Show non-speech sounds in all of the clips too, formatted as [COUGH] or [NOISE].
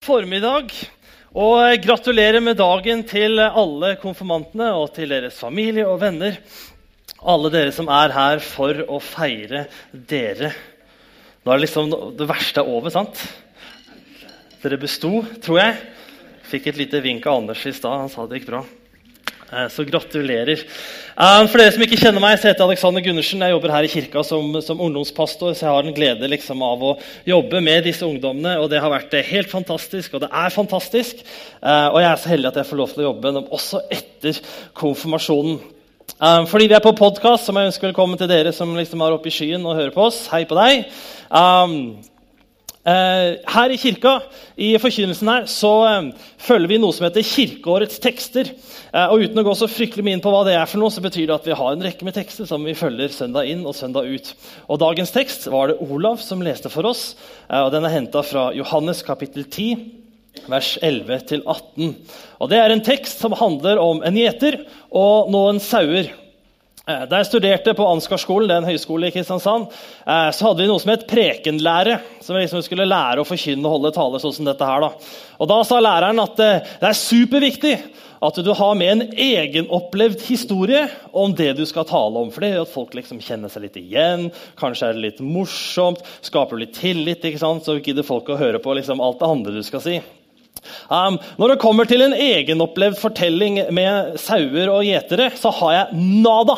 formiddag. Og gratulerer med dagen til alle konfirmantene og til deres familie og venner. Alle dere som er her for å feire dere. Nå er det liksom det verste er over, sant? Dere besto, tror jeg. Fikk et lite vink av Anders i stad. Han sa det gikk bra. Eh, så gratulerer. Eh, for dere som ikke kjenner meg, så heter jeg Alexander Gundersen. Jeg jobber her i kirka som, som ungdomspastor, så jeg har en glede liksom, av å jobbe med disse ungdommene. Og det har vært eh, helt fantastisk, og det er fantastisk. Og jeg er så heldig at jeg får lov til å jobbe med dem også etter konfirmasjonen. Fordi vi er på podkast, må jeg ønske velkommen til dere som liksom er oppe i skyen og hører på oss. Hei på deg. Eh, her i kirka i forkynnelsen her, så eh, følger vi noe som heter kirkeårets tekster. Eh, og Uten å gå så fryktelig mye inn på hva det er, for noe, så betyr det at vi har en rekke med tekster som vi følger søndag inn og søndag ut. Og Dagens tekst var det Olav som leste for oss. og Den er henta fra Johannes kapittel 10, vers 11-18. Og Det er en tekst som handler om en gjeter og noen sauer. Eh, da jeg studerte på Ansgarskolen, det er en høyskole i Kristiansand, eh, så hadde vi noe som het prekenlære. Som vi liksom skulle lære å forkynne og holde taler sånn som dette her. Da. Og da sa læreren at eh, det er superviktig at du har med en egenopplevd historie om det du skal tale om. For det gjør at folk liksom kjenner seg litt igjen. Kanskje er det litt morsomt, skaper litt tillit. ikke sant? Så gidder folk å høre på liksom alt det andre du skal si. Um, når det kommer til en egenopplevd fortelling med sauer og gjetere, så har jeg nada.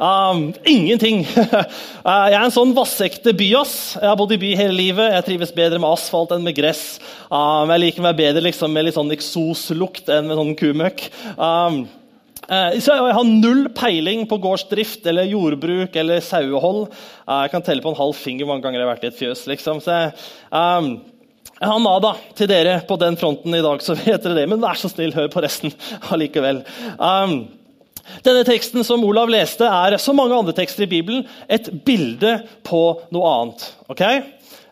Um, ingenting. [LAUGHS] uh, jeg er en sånn vassekte byass. Jeg har bodd i by hele livet. Jeg trives bedre med asfalt enn med gress. Um, jeg liker meg bedre liksom, med litt sånn eksoslukt enn med sånn kumøkk. Um, uh, så jeg har null peiling på gårdsdrift eller jordbruk eller sauehold. Uh, jeg kan telle på en halv finger hvor mange ganger jeg har vært i et fjøs. Liksom. Så um, jeg har nada til dere på den fronten i dag, så [LAUGHS] vet dere det. Men vær så snill, hør på resten [LAUGHS] allikevel. Um, denne teksten som Olav leste, er som mange andre tekster i Bibelen et bilde på noe annet. Okay?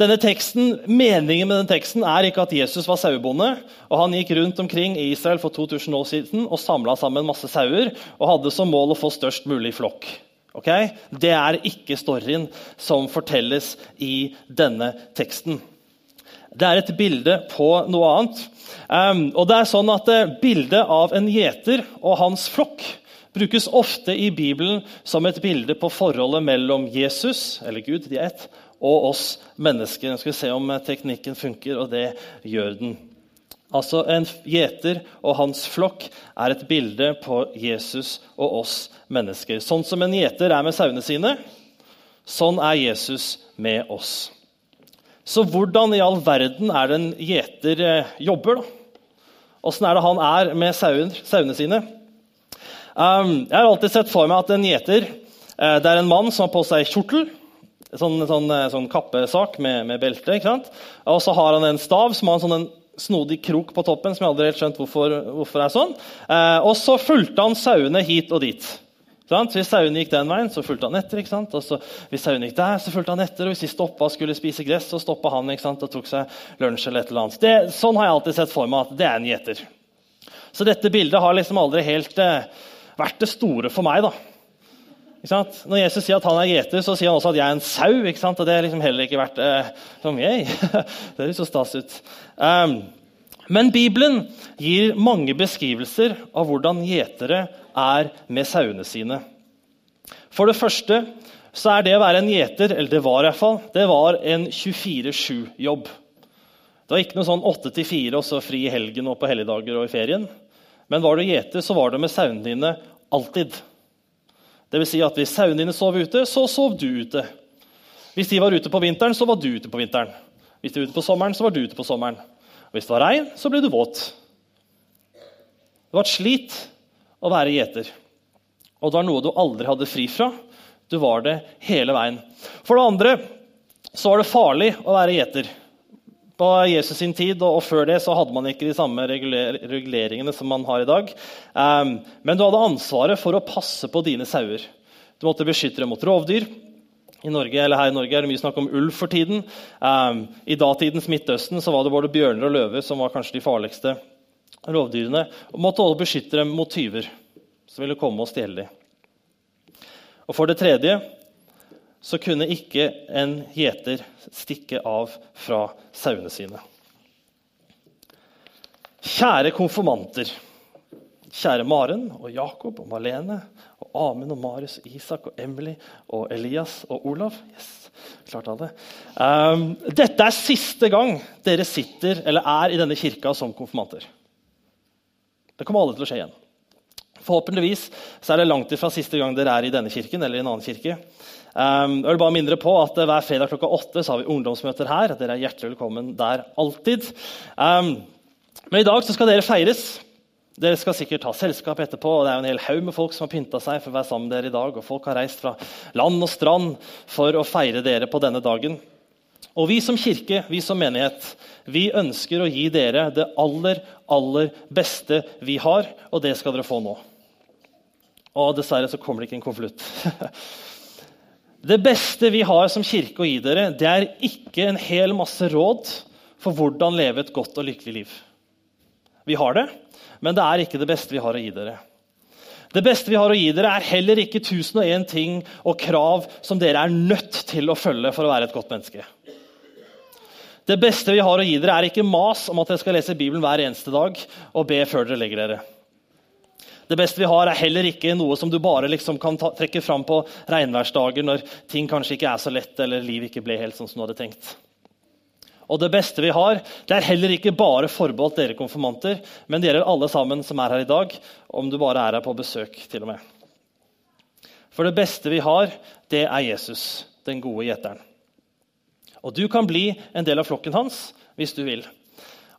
Denne teksten, Meningen med denne teksten er ikke at Jesus var sauebonde og han gikk rundt omkring i Israel for 2000 år siden og samla sammen masse sauer og hadde som mål å få størst mulig flokk. Okay? Det er ikke storyen som fortelles i denne teksten. Det er et bilde på noe annet. Og det er sånn at uh, Bildet av en gjeter og hans flokk brukes ofte i Bibelen som et bilde på forholdet mellom Jesus eller Gud, de er og oss mennesker. Vi skal se om uh, teknikken funker, og det gjør den. Altså En gjeter og hans flokk er et bilde på Jesus og oss mennesker. Sånn som en gjeter er med sauene sine, sånn er Jesus med oss. Så hvordan i all verden er det en gjeter eh, jobber? da? Åssen er det han er med sauene sine? Um, jeg har alltid sett for meg at en gjeter uh, det er en mann som har på seg kjortel. Sånn, sånn, eh, sånn kappesak med, med belte. ikke sant? Og så har han en stav som har en sånn snodig krok på toppen. som jeg aldri helt skjønt hvorfor, hvorfor er sånn. Og så fulgte han sauene hit og dit. Sant? Hvis sauene gikk den veien, så fulgte han etter. ikke sant? Og så, hvis sauene gikk der, så fulgte han etter. Og hvis de stoppa og skulle spise gress, så stoppa han ikke sant? og tok seg lunsj. eller et eller annet. Det, sånn har jeg alltid sett for meg at det er en gjeter. Så dette bildet har liksom aldri helt eh, vært det store for meg. da. Når Jesus sier at han er gjeter, så sier han også at jeg er en sau. ikke sant? Og det har liksom heller ikke vært eh, som jeg. [LAUGHS] det høres så stas ut. Um, men Bibelen gir mange beskrivelser av hvordan gjetere er med sauene sine. For det første så er det å være en gjeter, eller det var i hvert fall, det var en 24-7-jobb. Det var ikke noe sånn 8 4 og så fri i helgen og på helligdager og i ferien. Men var du gjeter, så var du med sauene dine alltid. Det vil si at Hvis sauene dine sov ute, så sov du ute. Hvis de var ute på vinteren, så var du ute på vinteren. Hvis de var ute på sommeren, så var du ute på sommeren. Hvis det var regn, så ble du våt. Det var et slit å være gjeter. Og det var noe du aldri hadde fri fra. Du var det hele veien. For det andre så var det farlig å være gjeter. På Jesus sin tid og før det så hadde man ikke de samme reguleringene som man har i dag. Um, men du hadde ansvaret for å passe på dine sauer. Du måtte beskytte dem mot rovdyr. I Norge, eller her i Norge er det mye snakk om ulv for tiden. Um, I datidens Midtøsten så var det både bjørner og løver som var kanskje de farligste rovdyrene. Og måtte også beskytte dem mot tyver som ville komme og stjele dem. Og for det tredje så kunne ikke en gjeter stikke av fra sauene sine. Kjære konfirmanter. Kjære Maren og Jakob og Malene og Amund og Marius og Isak og Emily og Elias og Olav. Yes, klart alle. Um, dette er siste gang dere sitter eller er i denne kirka som konfirmanter. Det kommer alle til å skje igjen. Forhåpentligvis er det langt ifra siste gang dere er i denne kirken eller i en annen kirke. Um, jeg vil bare mindre på at Hver fredag klokka åtte har vi ungdomsmøter her. Dere er hjertelig velkommen der alltid. Um, men i dag skal dere feires. Dere skal sikkert ha selskap etterpå. og Det er jo en hel haug med folk som har pynta seg for å være sammen med dere i dag. og Folk har reist fra land og strand for å feire dere på denne dagen. Og vi som kirke, vi som menighet, vi ønsker å gi dere det aller, aller beste vi har, og det skal dere få nå. Og dessverre så kommer det ikke en konvolutt. [LAUGHS] Det beste vi har som kirke å gi dere, det er ikke en hel masse råd for hvordan leve et godt og lykkelig liv. Vi har det, men det er ikke det beste vi har å gi dere. Det beste vi har å gi dere, er heller ikke 1001 ting og krav som dere er nødt til å følge for å være et godt menneske. Det beste vi har å gi dere, er ikke mas om at dere skal lese Bibelen hver eneste dag og be før dere legger dere. Det beste vi har, er heller ikke noe som du bare liksom kan ta, trekke fram på regnværsdager når ting kanskje ikke er så lett eller livet ikke ble helt sånn som du hadde tenkt. Og det beste vi har, det er heller ikke bare forbeholdt dere konfirmanter, men det gjelder alle sammen som er her i dag, om du bare er her på besøk. til og med. For det beste vi har, det er Jesus, den gode gjeteren. Og du kan bli en del av flokken hans hvis du vil.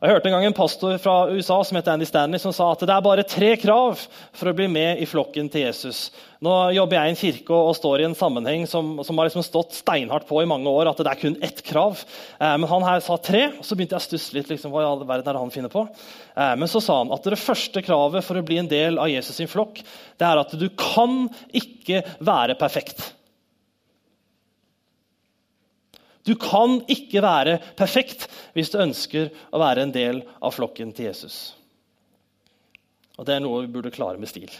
Jeg hørte en gang en pastor fra USA som heter Andy Stanley, som sa at det er bare tre krav for å bli med i flokken til Jesus. Nå jobber jeg i en kirke og står i en sammenheng som, som har liksom stått steinhardt på i mange år. at det er kun ett krav. Eh, men han her sa tre, og så begynte jeg å stusse litt. Liksom, hva i all verden er det han finner på? Eh, men så sa han at det første kravet for å bli en del av Jesus sin flokk, det er at du kan ikke være perfekt. Du kan ikke være perfekt hvis du ønsker å være en del av flokken til Jesus. Og Det er noe vi burde klare med stil.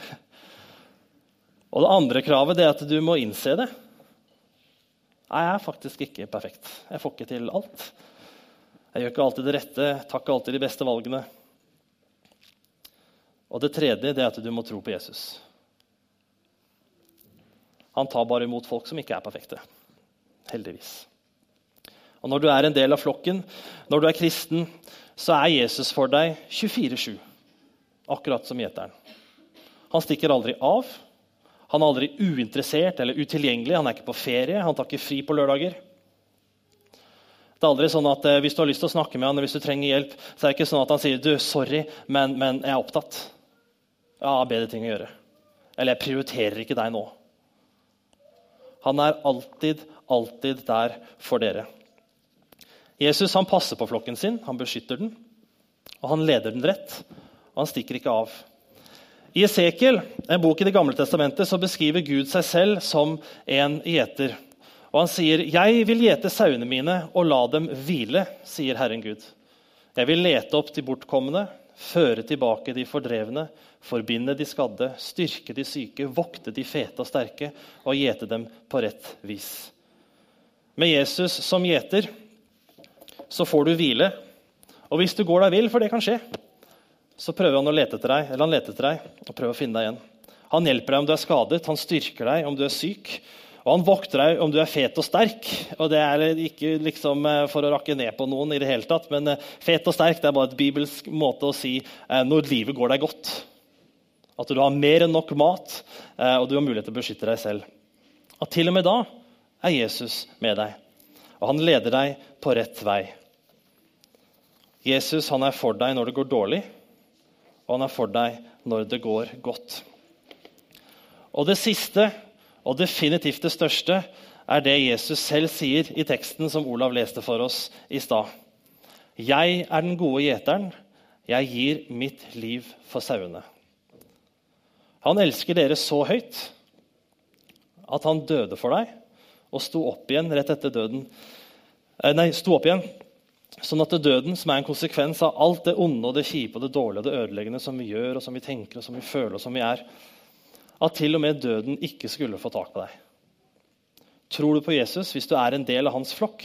Og Det andre kravet er at du må innse det. Jeg er faktisk ikke perfekt. Jeg får ikke til alt. Jeg gjør ikke alltid det rette, tar ikke alltid de beste valgene. Og Det tredje er at du må tro på Jesus. Han tar bare imot folk som ikke er perfekte. Heldigvis. Og Når du er en del av flokken, når du er kristen, så er Jesus for deg 24-7. Akkurat som gjeteren. Han stikker aldri av. Han er aldri uinteressert eller utilgjengelig. Han er ikke på ferie, han tar ikke fri på lørdager. Det er aldri sånn at eh, Hvis du har lyst til å snakke med han, eller hvis du trenger hjelp, så er det ikke sånn at han sier du, 'sorry, men, men jeg er opptatt'. Jeg har bedre ting å gjøre. Eller 'jeg prioriterer ikke deg nå'. Han er alltid, alltid der for dere. Jesus han passer på flokken sin, han beskytter den, og han leder den rett. og Han stikker ikke av. I Esekiel, en bok i Det gamle testamentet, så beskriver Gud seg selv som en gjeter. Og Han sier, 'Jeg vil gjete sauene mine og la dem hvile', sier Herren Gud. 'Jeg vil lete opp de bortkomne, føre tilbake de fordrevne, forbinde de skadde, styrke de syke, vokte de fete og sterke og gjete dem på rett vis'. Med Jesus som gjeter så får du hvile. Og hvis du går deg vill, for det kan skje, så prøver han å lete etter deg, eller han leter etter deg og prøver å finne deg igjen. Han hjelper deg om du er skadet, han styrker deg om du er syk. Og han vokter deg om du er fet og sterk. Og det er ikke liksom eh, for å rakke ned på noen, i det hele tatt, men eh, fet og sterk det er bare et bibelsk måte å si eh, når livet går deg godt. At du har mer enn nok mat, og du har mulighet til å beskytte deg selv. Og til og med da er Jesus med deg, og han leder deg på rett vei. Jesus han er for deg når det går dårlig, og han er for deg når det går godt. Og det siste, og definitivt det største, er det Jesus selv sier i teksten som Olav leste for oss i stad. Jeg er den gode gjeteren. Jeg gir mitt liv for sauene. Han elsker dere så høyt at han døde for deg og sto opp igjen rett etter døden. Eh, nei, sto opp igjen Sånn at døden, som er en konsekvens av alt det onde og det kjipe og det dårlige og det ødeleggende som vi gjør, og som vi tenker og som vi føler og som vi er, at til og med døden ikke skulle få tak på deg. Tror du på Jesus hvis du er en del av hans flokk?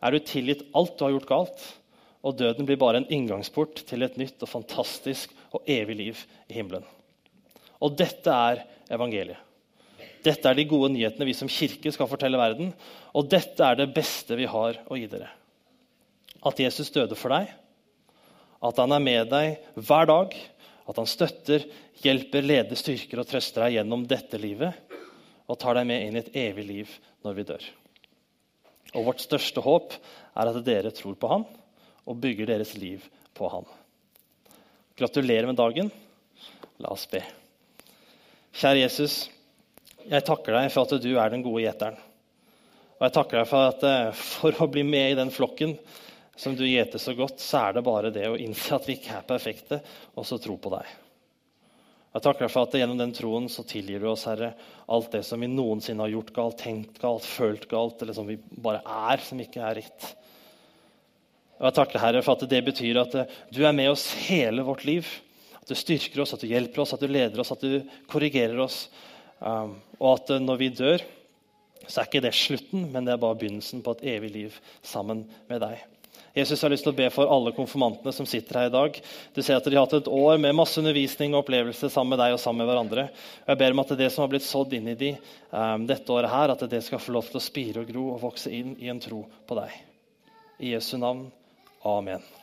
Er du tilgitt alt du har gjort galt? Og døden blir bare en inngangsport til et nytt og fantastisk og evig liv i himmelen. Og dette er evangeliet. Dette er de gode nyhetene vi som kirke skal fortelle verden. Og dette er det beste vi har å gi dere. At Jesus døde for deg, at han er med deg hver dag, at han støtter, hjelper, leder, styrker og trøster deg gjennom dette livet, og tar deg med inn i et evig liv når vi dør. Og Vårt største håp er at dere tror på han og bygger deres liv på han. Gratulerer med dagen. La oss be. Kjære Jesus, jeg takker deg for at du er den gode gjeteren. Og jeg takker deg for at eh, for å bli med i den flokken som du gjeter så godt, så er det bare det å innse at vi ikke er perfekte, og så tro på deg. Jeg takker for at gjennom den troen så tilgir du oss, Herre, alt det som vi noensinne har gjort galt, tenkt galt, følt galt, eller som vi bare er, som ikke er rett. Og jeg takker Herre, for at det betyr at eh, du er med oss hele vårt liv. At du styrker oss, at du hjelper oss, at du leder oss, at du korrigerer oss. Um, og at eh, når vi dør, så er ikke det slutten, men det er bare begynnelsen på et evig liv sammen med deg. Jesus har lyst til å be for alle konfirmantene som sitter her i dag. Du ser at De har hatt et år med masse undervisning og opplevelse sammen med deg og sammen med hverandre. Jeg ber om at det som har blitt sådd inn i de um, dette året, her, at det skal få lov til å spire og gro og vokse inn i en tro på deg. I Jesu navn. Amen.